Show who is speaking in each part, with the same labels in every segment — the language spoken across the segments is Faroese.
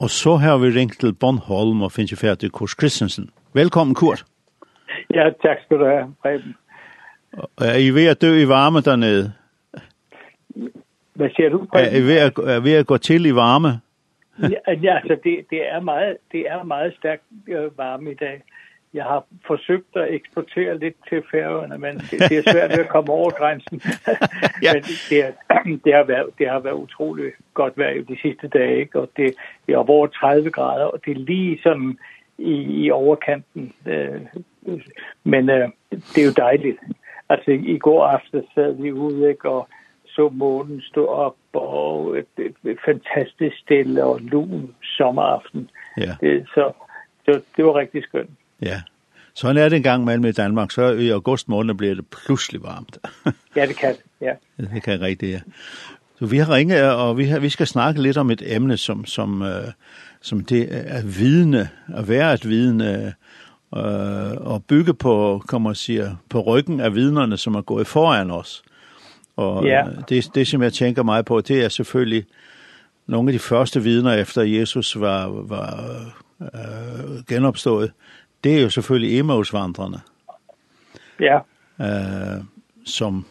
Speaker 1: Og så har vi ringt til Bonholm og finnes jo fært i Kors Kristensen. Velkommen, Kors.
Speaker 2: Ja, takk skal du ha, Preben.
Speaker 1: Er I ved at dø i varme dernede?
Speaker 2: Hvad siger du,
Speaker 1: Preben? Er I ved at, er ved at gå til i varme?
Speaker 2: ja, altså, det, det, er meget, det er meget stærk varme i dag jeg har forsøgt at eksportere lidt til færøerne, men det, det er svært at komme over grænsen. ja. men det, er, det, har været, det har været utroligt godt vejr de sidste dage, ikke? og det, det er over 30 grader, og det er lige sådan i, i overkanten. Øh, men øh, det er jo dejligt. Altså i går aften sad vi ude, ikke? og så månen stå op, og et, et, et fantastisk stille og lun sommeraften.
Speaker 1: Ja.
Speaker 2: Det, så, så det var rigtig skønt.
Speaker 1: Ja, sådan er det en gang mellem i Danmark, så i august måned bliver det pludselig varmt.
Speaker 2: ja, det kan ja.
Speaker 1: Det kan rigtigt, ja. Så vi har ringet, og vi, har, vi skal snakke lidt om et emne, som, som, øh, som det er vidne, at være et vidne, øh, og bygge på, kan man sige, på ryggen af vidnerne, som er gået foran os. Og
Speaker 2: ja.
Speaker 1: det, det, som jeg tænker meget på, det er selvfølgelig nogle af de første vidner, efter Jesus var, var øh, genopstået, det er jo selvfølgelig Emmausvandrene.
Speaker 2: Ja.
Speaker 1: Øh, som,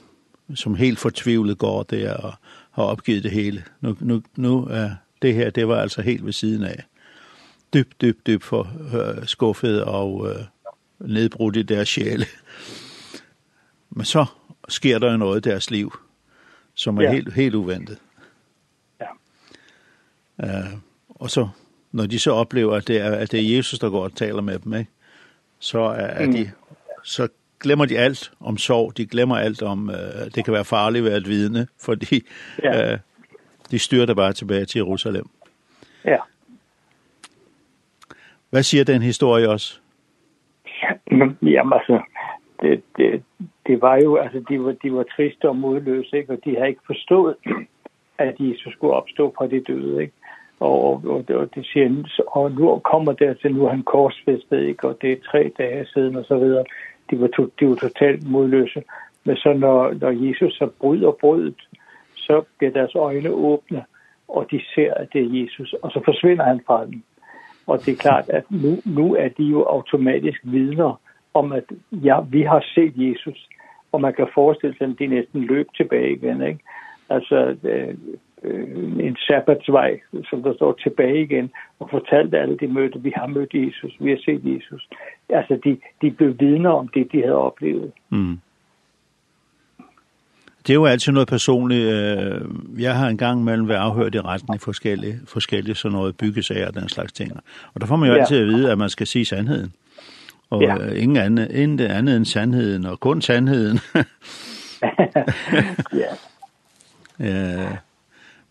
Speaker 1: som helt fortvivlet går der og har opgivet det hele. Nu, nu, nu er det her, det var altså helt ved siden af. Dybt, dybt, dybt for, øh, skuffet og øh, nedbrudt i deres sjæle. Men så sker der jo noget i deres liv, som er ja. helt, helt uventet.
Speaker 2: Ja.
Speaker 1: Øh, og så, når de så oplever, at det er, at det er Jesus, der går og taler med dem, ikke? så er, er de, så glemmer de alt om sorg, de glemmer alt om, øh, det kan være farligt at vidne, fordi ja. øh, de styrter bare tilbage til Jerusalem.
Speaker 2: Ja.
Speaker 1: Hvad siger den historie også?
Speaker 2: Ja, jamen altså, det, det, det var jo, altså de var, de var triste og modløse, ikke? og de havde ikke forstået, at Jesus skulle opstå fra de døde, ikke? og, og, og, og det siger, og nu kommer det til, nu er han korsfæstet, ikke? og det er tre dage siden, og så videre. De var, to, de var totalt modløse. Men så når, når Jesus så bryder brødet, så bliver deres øjne åbne, og de ser, at det er Jesus, og så forsvinder han fra dem. Og det er klart, at nu, nu er de jo automatisk vidner om, at ja, vi har set Jesus, og man kan forestille sig, at de næsten løb tilbage igen, ikke? Altså, en sabbatsvej, som der står tilbage igen, og fortalte alle de mødte, vi har mødt Jesus, vi har set Jesus. Altså, de, de blev vidner om det, de havde oplevet.
Speaker 1: Mm. Det er jo altid noget personligt. Jeg har en gang mellem været afhørt i retten i forskellige, forskellige sådan noget byggesager og den slags ting. Og der får man jo altid at vide, at man skal sige sandheden. Og ja. ingen andet, ingen andet end sandheden, og kun sandheden.
Speaker 2: ja.
Speaker 1: Ja.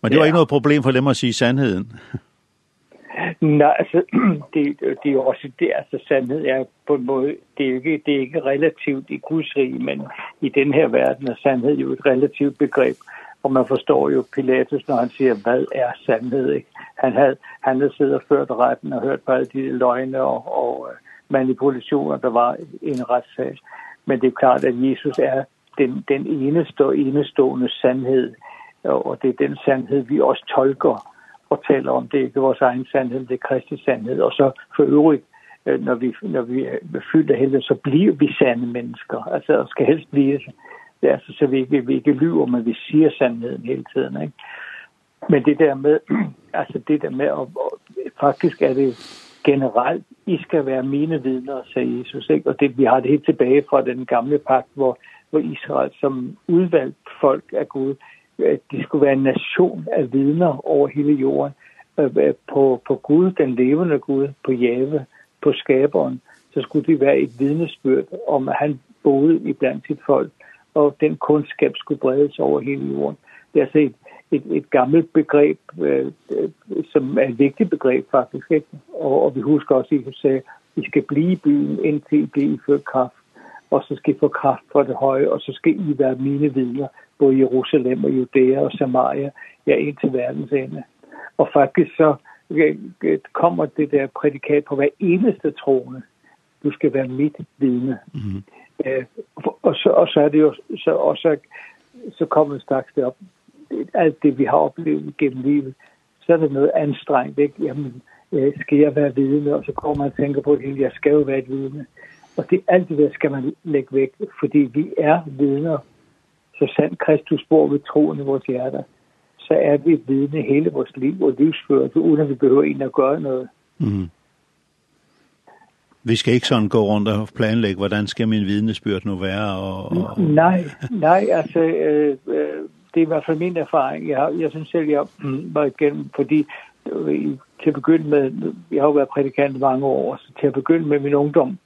Speaker 1: Men det var ja. ikke noget problem for dem at sige sandheden.
Speaker 2: Nej, altså, det, det er også det, altså sandhed er på en måde, det er, ikke, det er ikke relativt i Guds rige, men i den her verden er sandhed jo et relativt begreb, og man forstår jo Pilatus, når han siger, hvad er sandhed, ikke? Han havde, han havde siddet og ført retten og hørt på alle de løgne og, og manipulationer, der var i en retssag. Men det er klart, at Jesus er den, den eneste og enestående sandhed, og det er den sandhed, vi også tolker og taler om. Det er ikke vores egen sandhed, det er Kristi sandhed. Og så for øvrigt, når vi, når vi er fyldt af helvede, så bliver vi sande mennesker. Altså, og skal helst blive det. Altså, så vi ikke, vi ikke lyver, men vi siger sandheden hele tiden. Ikke? Men det der med, altså det der med, og, og faktisk er det generelt, I skal være mine vidner, sagde Jesus. Ikke? Og det, vi har det helt tilbage fra den gamle pagt, hvor, hvor Israel som udvalgt folk af Gud, at de skulle være en nation af vidner over hele jorden på, på Gud, den levende Gud, på Jave, på skaberen, så skulle de være et vidnesbyrd om, at han boede i blandt sit folk, og den kundskab skulle bredes over hele jorden. Det er altså et, et, et gammelt begreb, øh, som er et vigtigt begreb faktisk, ikke? Og, og vi husker også, at Jesus sagde, I skal blive i byen, indtil I bliver iført kraft og så skal I få kraft fra det høje, og så skal I være mine vidner, både i Jerusalem og Judæa og Samaria, ja, ind til verdens ende. Og faktisk så kommer det der prædikat på hver eneste troende. Du skal være mit vidne. Mm -hmm. øh, og, så, og så er det jo, så, og så, så kommer straks det op, alt det, vi har oplevet gennem livet, så er det noget anstrengt, ikke? Jamen, øh, skal jeg være vidne? Og så kommer man og tænker på, at jeg skal jo være et vidne. Og det alt det der skal man lægge væk, fordi vi er vidner. Så sandt Kristus bor ved troen i vores hjerter, så er vi vidne hele vores liv og livsførelse, uden at vi behøver en at gøre noget.
Speaker 1: Mm. Vi skal ikke sådan gå rundt og planlægge, hvordan skal min vidnesbyrd nu være? Og, og...
Speaker 2: Nej, nej, altså, øh, øh, det er i hvert fald min erfaring. Jeg, har, jeg synes selv, jeg var igennem, fordi øh, til at begynde med, jeg har jo været prædikant mange år, så til at begynde med min ungdom,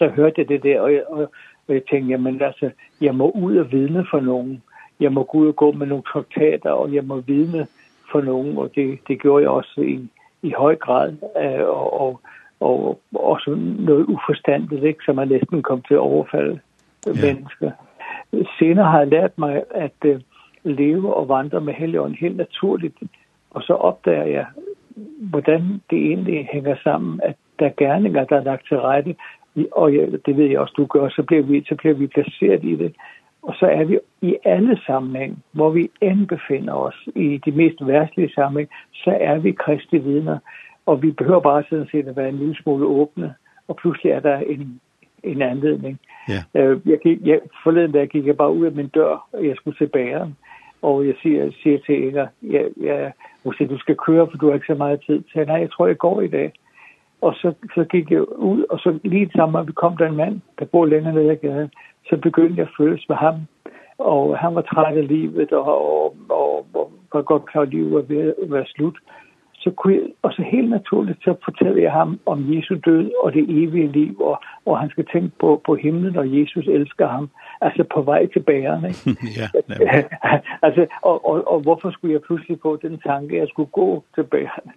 Speaker 2: så hørte jeg det der, og, jeg, og, og jeg tænkte, jamen altså, jeg må ud og vidne for nogen. Jeg må gå ud og gå med nogle traktater, og jeg må vidne for nogen, og det, det gjorde jeg også i, i høj grad, øh, og, og, og også noget uforstandigt, ikke, som man næsten kom til at overfalde yeah. mennesker. Senere har jeg lært mig at uh, leve og vandre med Helligånden helt naturligt, og så opdager jeg, hvordan det egentlig hænger sammen, at der er gerninger, der er lagt til rette, og ja, det ved jeg også, du gør, så bliver vi, så bliver vi placeret i det. Og så er vi i alle sammenhæng, hvor vi end befinder os, i de mest værtslige sammenhæng, så er vi kristne vidner. Og vi behøver bare sådan set at være en lille smule åbne, og pludselig er der en, en anledning.
Speaker 1: Ja.
Speaker 2: Øh, jeg gik, jeg, forleden der gik jeg bare ud af min dør, og jeg skulle til bageren. Og jeg siger, siger til Inger, jeg, jeg, hun du skal køre, for du har ikke så meget tid. Så jeg, nej, jeg tror, jeg går i dag. Og så, så gik jeg ud, og så lige sammen, vi kom der en mand, der bor længere ned ad gaden, så begyndte jeg at føles med ham. Og han var træt af livet, og, og, og, og var godt klar, at livet var ved at være slut. Så kunne jeg, og så helt naturligt, så fortæller jeg ham om Jesu død og det evige liv, og, og han skal tænke på, på himlen, og Jesus elsker ham, altså på vej til bæren, ikke?
Speaker 1: ja,
Speaker 2: altså, og, og, og hvorfor skulle jeg pludselig få den tanke, at jeg skulle gå til bæren?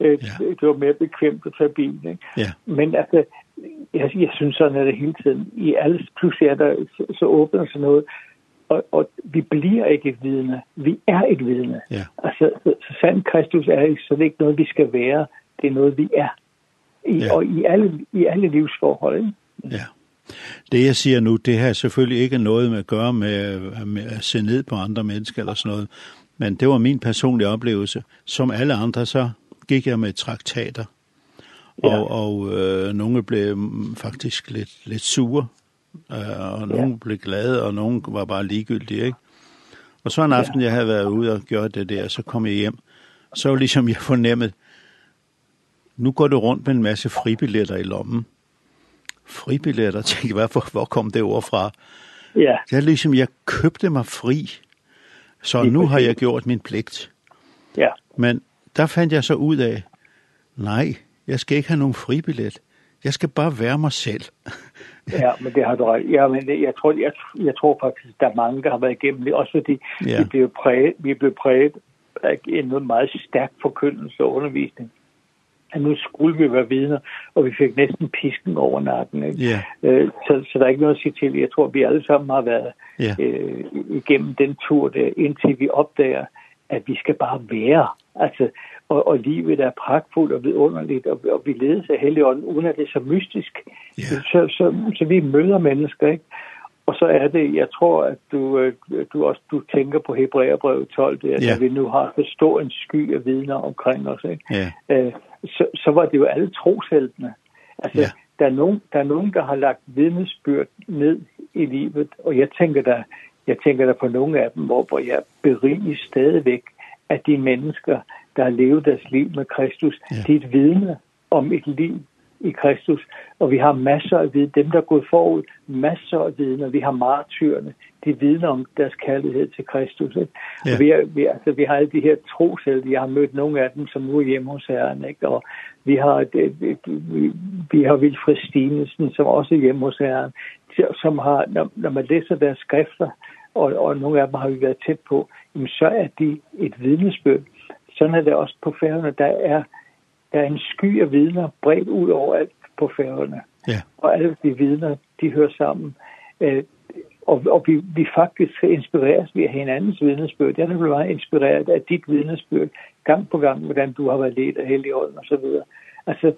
Speaker 2: Øh, ja. Det var mere bekvemt at tage bilen. Ikke?
Speaker 1: Ja.
Speaker 2: Men at jeg, jeg synes sådan, at det hele tiden, i alle pludselig er der, så, så åbner sig noget, og, og vi bliver ikke et vidne. Vi er et vidne.
Speaker 1: Ja.
Speaker 2: Altså, så, så sand Kristus er ikke, så det er ikke noget, vi skal være. Det er noget, vi er. I, ja. Og i alle, i alle livsforhold. Ikke?
Speaker 1: Ja. Det jeg siger nu, det har selvfølgelig ikke noget med at gøre med, med at se ned på andre mennesker eller sådan noget. Men det var min personlige oplevelse. Som alle andre så gik jeg med traktater, og, ja. og øh, nogle blev faktisk lidt, lidt sure, øh, og nogle ja. blev glade, og nogle var bare ligegyldige, ikke? Og så en aften, ja. jeg havde været ude og gjort det der, så kom jeg hjem, så var ligesom jeg fornemmet, nu går du rundt med en masse fribilletter i lommen. Fribilletter, tænkte jeg, hvor, hvor kom det ord fra?
Speaker 2: Ja.
Speaker 1: Det er ligesom, jeg købte mig fri, så nu har jeg gjort min pligt.
Speaker 2: Ja.
Speaker 1: Men der fandt jeg så ud af, nej, jeg skal ikke have nogen fribillet. Jeg skal bare være mig selv.
Speaker 2: ja, men det har du ret. Ja, men jeg tror, jeg, jeg tror faktisk, der er mange, der har været igennem det, også fordi ja. vi blev præget, vi blev præget af en meget stærk forkyndelse og undervisning at nu skulle vi være vidner, og vi fik næsten pisken over nakken. Ikke? Yeah. Så, så der er ikke noget at sige til. Jeg tror, vi alle sammen har været
Speaker 1: ja.
Speaker 2: øh, igennem den tur der, indtil vi opdager, at vi skal bare være. Altså, og, og livet er pragtfuldt og vidunderligt, og, og vi ledes af Helligånden, uden at det er så mystisk.
Speaker 1: Yeah.
Speaker 2: Så, så, så, vi møder mennesker, ikke? Og så er det, jeg tror, at du, du også du tænker på Hebræerbrevet 12, det,
Speaker 1: yeah.
Speaker 2: at vi nu har så stor en sky af vidner omkring os. Ikke?
Speaker 1: Yeah.
Speaker 2: Så, så var det jo alle trosheltene. Altså,
Speaker 1: yeah.
Speaker 2: der, er nogen, der er nogen, der har lagt vidnesbyrd ned i livet, og jeg tænker der, jeg tænker der på nogle af dem, hvor, hvor jeg beriger stadigvæk at de mennesker, der har levet deres liv med Kristus, ja. de er et vidne om et liv i Kristus. Og vi har masser af vidne, dem der er gået forud, masser af vidner. Vi har martyrerne, de vidner om deres kærlighed til Kristus. Ikke? Ja. Og vi, er, vi, altså, vi har alle de her troshelde, jeg har mødt nogle af dem, som nu er hjemme hos Herren. Ikke? Og vi har, det, det, vi, vi har Vilfred Stinesen, som også er hjemme hos Herren, som har, når, når man læser deres skrifter, og, og nogle af dem har vi været tæt på, jamen så er det et vidnesbød. Sådan er det også på færgerne. Der er, der er en sky af vidner bredt ud over alt på færgerne.
Speaker 1: Ja.
Speaker 2: Og alle de vidner, de hører sammen. Øh, og, og vi, vi faktisk inspireres ved hinandens vidnesbyrd. Jeg er meget inspireret af dit vidnesbyrd, gang på gang, hvordan du har været ledt af Helligånden og så videre. Altså,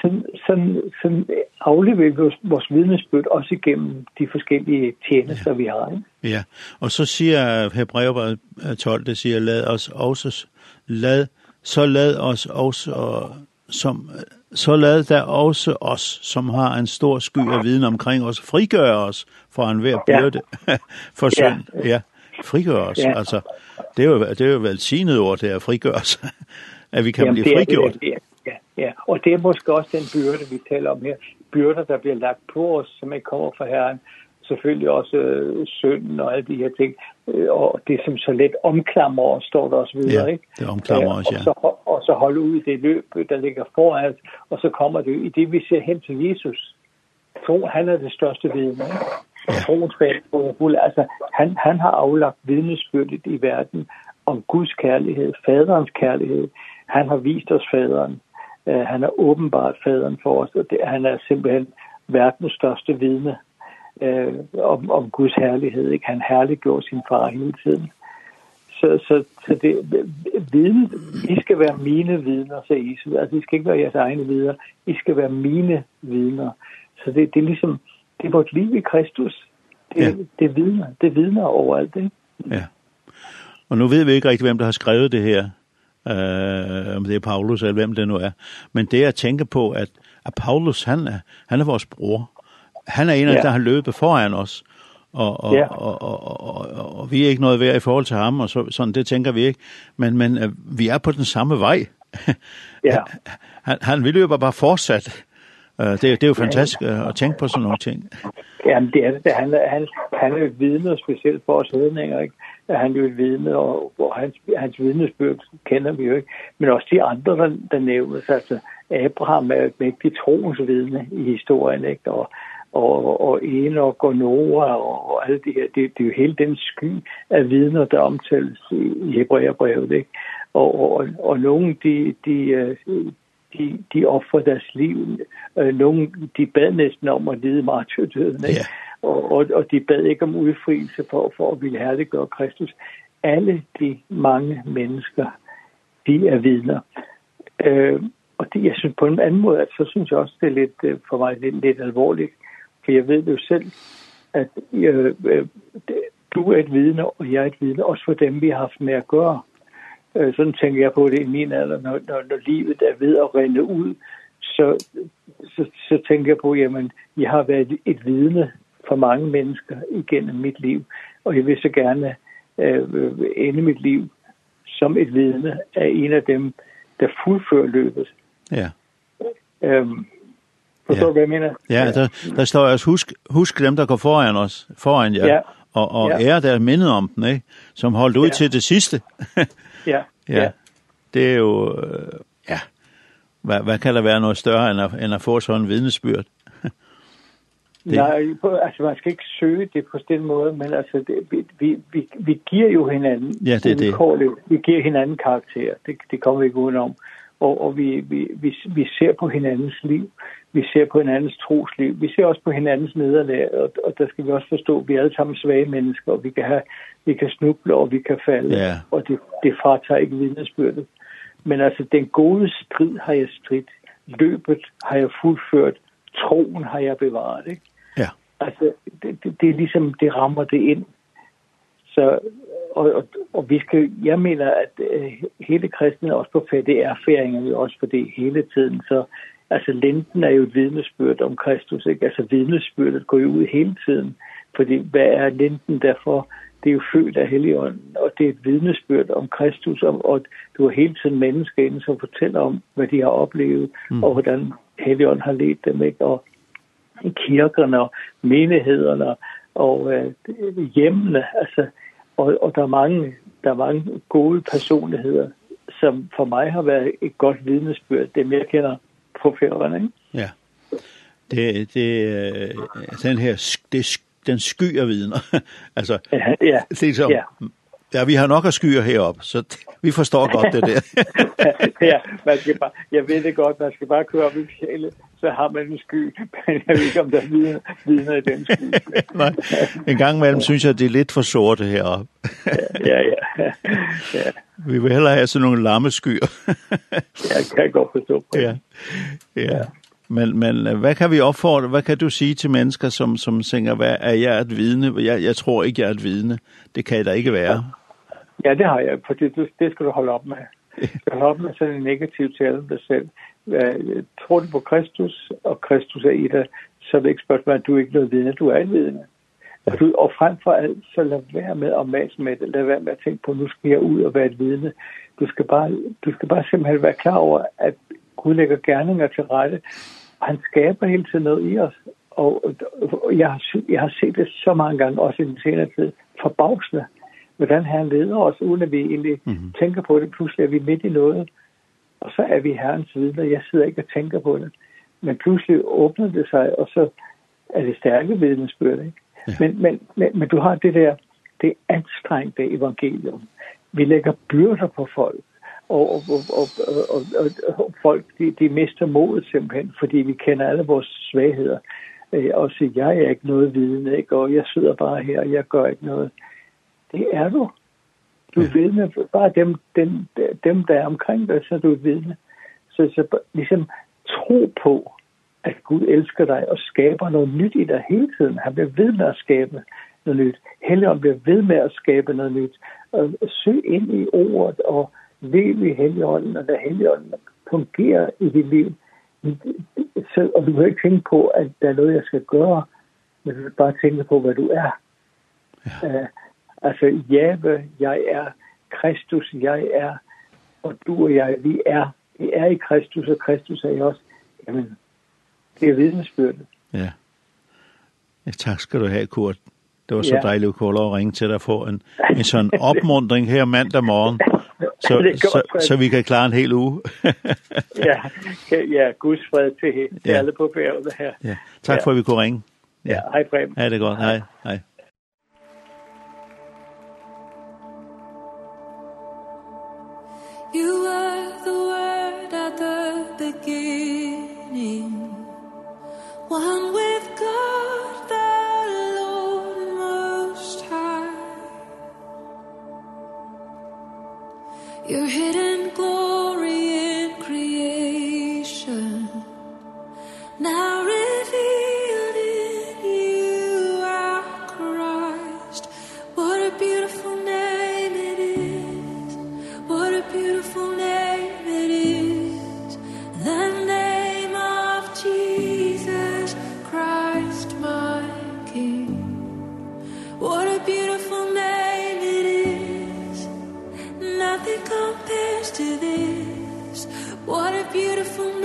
Speaker 2: sådan, sådan, sådan afleverer vi vores, vores vidnesbyrd også igennem de forskellige tjenester, ja. vi har. Ikke?
Speaker 1: Ja, og så siger Hebrevet 12, det siger, lad os også, lad, så lad os også, og, som, så lad der også os, som har en stor sky af viden omkring os, frigøre os fra enhver byrde ja. for synd. Ja. ja. frigøre os. Ja. Altså, det er jo, det er jo velsignet ord, det er frigøre os, at vi kan Jamen, blive frigjort.
Speaker 2: Det er, det er, det er Ja, og det er måske også den byrde, vi taler om her. Byrder, der bliver lagt på os, som ikke kommer fra Herren. Selvfølgelig også øh, synden og alle de her ting. Øh, og det, som så let omklammer os, står der også videre,
Speaker 1: ja,
Speaker 2: ikke?
Speaker 1: det omklammer os, ja.
Speaker 2: Og så, og så holde ud i det løb, der ligger foran os. Og så kommer det i det, vi ser hen til Jesus. Tro, han er det største vidne, ikke? Ja. Troens fald, altså, han, han har aflagt vidnesbyrdet i verden om Guds kærlighed, faderens kærlighed. Han har vist os faderen Øh, han er åbenbart faderen for os, og det, han er simpelthen verdens største vidne eh, om, om Guds herlighed. Ikke? Han herliggjorde sin far hele tiden. Så, så, så det, viden, I skal være mine vidner, sagde Jesus. Altså, I skal ikke være jeres egne vidner. I skal være mine vidner. Så det, det er ligesom, det er vort liv i Kristus. Det, ja. det vidner, det vidner overalt, ikke?
Speaker 1: Ja. Og nu ved vi ikke rigtig, hvem der har skrevet det her øh, om det er Paulus eller hvem det nu er. Men det at tænke på, at, at Paulus, han er, han er vores bror. Han er en af ja. der har løbet foran os. Og, og, ja. og, og, og, og, og vi er ikke noget værd i forhold til ham, og så, sådan, det tænker vi ikke. Men, men øh, vi er på den samme vej. ja. han, han vil jo bare fortsat. Det, det er jo fantastisk at tænke på sådan nogle ting.
Speaker 2: Jamen, det er det. Han, han, han er jo vidne specielt for os hedninger, ikke? er han jo et vidne, og, og hans, hans vidnesbøg kender vi jo ikke. Men også de andre, der, der nævnes, altså Abraham er et mægtigt troens vidne i historien, ikke? Og, og, og Enoch og Noah og, og alle de her, det, det er jo hele den sky af vidner, der omtales i, Hebræerbrevet, ikke? Og, og, og, nogen, nogle, de, de, de, de offrer deres liv. nogen, de bad næsten om at lide martyrdøden, ikke? Yeah og, og, og de bad ikke om udfrielse for, for at ville herliggøre Kristus. Alle de mange mennesker, de er vidner. Øh, og det, jeg synes på en anden måde, at så synes jeg også, det er lidt, for mig lidt, lidt alvorligt. For jeg ved jo selv, at øh, du er et vidne, og jeg er et vidne, også for dem, vi har haft med at gøre. Øh, sådan tænker jeg på det i min alder, når, når, når livet er ved at rende ud, så, så, så tænker jeg på, jamen, jeg har været et vidne for mange mennesker igennem mit liv, og jeg vil så gerne øh, ende mit liv som et vidne af en af dem, der fuldfører løbet.
Speaker 1: Ja.
Speaker 2: Øhm, forstår du, hvad jeg mener?
Speaker 1: Ja, der, der står også, husk, husk dem, der går foran os, foran jer, ja. og, og ja. ære der minnet om den, ikke? som holdt ud ja. til det sidste.
Speaker 2: ja.
Speaker 1: ja. Det er jo, ja, hvad, hvad kan der være noget større, end at, end at få sådan en vidnesbyrd?
Speaker 2: Nej, altså man skal ikke søge det på den måde, men altså det, vi, vi, vi giver jo hinanden,
Speaker 1: ja, det, det. Det,
Speaker 2: vi giver hinanden karakter, det, det kommer vi ikke udenom, og, og vi, vi, vi, vi ser på hinandens liv, vi ser på hinandens trosliv, vi ser også på hinandens nederlag, og, og der skal vi også forstå, at vi er alle sammen svage mennesker, og vi kan, have, vi kan snuble, og vi kan falde,
Speaker 1: ja.
Speaker 2: og det, det fratager ikke vidnesbyrdet. Men altså, den gode strid har jeg stridt, løbet har jeg fuldført, troen har jeg bevaret, ikke?
Speaker 1: Ja.
Speaker 2: Altså, det, det, det er ligesom, det rammer det ind. Så, og, og, og vi skal, jeg mener, at øh, hele kristne, også på fat, det er færingerne også for det hele tiden. Så, altså, lenten er jo et vidnesbyrd om Kristus, ikke? Altså, vidnesbyrdet går jo ud hele tiden. Fordi, hvad er lenten derfor? det er jo født af Helligånden, og det er et vidnesbyrd om Kristus, og, og du har hele tiden mennesker inde, som fortæller om, hvad de har oplevet, mm. og hvordan Helligånden har ledt dem, ikke? og i kirkerne og menighederne og øh, hjemmene. Altså, og, og der, er mange, der er mange gode personligheder, som for mig har været et godt vidnesbyrd, det jeg kender på færgerne. Ikke?
Speaker 1: Ja. Det, det, den her, det, den sky af vidner. altså,
Speaker 2: ja, ja,
Speaker 1: det er så, ja. Ja, vi har nok at skyer herop, så vi forstår godt det der.
Speaker 2: ja, man skal bare, jeg ved det godt, man skal bare køre op i fjællet, så har man en sky, men jeg ved ikke, om der vidner, vidner i den sky.
Speaker 1: Nej, en gang imellem synes jeg, det er lidt for sorte herop.
Speaker 2: ja, ja, ja.
Speaker 1: Vi vil hellere have sådan nogle lamme skyer.
Speaker 2: ja, kan godt forstå.
Speaker 1: På. Ja, ja. ja. Men men hvad kan vi opfordre, hvad kan du sige til mennesker som som tænker, hvad er jeg et vidne? Jeg jeg tror ikke jeg er et vidne. Det kan jeg da ikke være.
Speaker 2: Ja, det har jeg, for det, det skal du holde op med. Du skal holde op med sådan en negativ tale dig selv. Tror du på Kristus, og Kristus er i dig, så er det ikke spørgsmål, at du er ikke noget vidne, du er alvidende. Og, du, og frem for alt, så lad være med at mase med det. Lad være med at tænke på, at nu skal jeg ud og være et vidne. Du skal bare, du skal bare simpelthen være klar over, at Gud lægger gerninger til rette. Han skaber hele tiden noget i os. Og, og jeg, har, jeg har set det så mange gange, også i den senere tid, forbavsende hvordan han leder os, uden at vi egentlig mm -hmm. tænker på det. Pludselig er vi midt i noget, og så er vi Herrens vidner. Jeg sidder ikke og tænker på det. Men pludselig åbner det sig, og så er det stærke vidnesbyrd, ikke? Ja. Men, men, men, men du har det der, det anstrengte evangelium. Vi lægger byrder på folk, og, og, og, og, og, og folk, de, de mister modet simpelthen, fordi vi kender alle vores svagheder. Øh, og siger, jeg er ikke noget vidne, ikke? og jeg sidder bare her, og jeg gør ikke noget det er du. Du er vidne, bare dem, dem, dem der er omkring dig, så er du vidne. Så, så ligesom tro på, at Gud elsker dig og skaber noget nyt i dig hele tiden. Han bliver ved med at skabe noget nyt. Helligånden bliver ved med at skabe noget nyt. Og søg ind i ordet og lev i Helligånden, og lad Helligånden fungere i dit liv. Så, og du kan ikke tænke på, at der er noget, jeg skal gøre, men du kan bare tænke på, hvad du er. Ja. Altså, jave, jeg er Kristus, jeg er, og du og jeg, vi er. Vi er i Kristus, og Kristus er i os. Jamen, det er vidensbyrdet.
Speaker 1: Ja. ja. Tak skal du have, Kurt. Det var så ja. dejligt, Kurt, at ringe til dig for en, en sådan opmundring her mandag morgen. Så, godt, så, så vi kan klare en hel uge.
Speaker 2: ja, ja, Guds fred til ja. alle på bjerget her.
Speaker 1: Ja. Tak ja. for, at vi kunne ringe.
Speaker 2: Ja, ja hej Preben.
Speaker 1: Ja, det er godt. Hej, hej.
Speaker 3: beginning one. to this. What a beautiful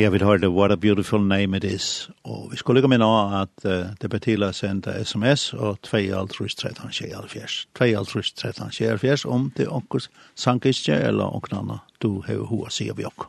Speaker 1: Ja, vi hørte What a Beautiful Name It Is, og vi skulle lykke inn av at uh, det betyr å sende sms og 2.13.24, 2.13.24 om det onkurs sankistje eller onknana du har hva sier vi også.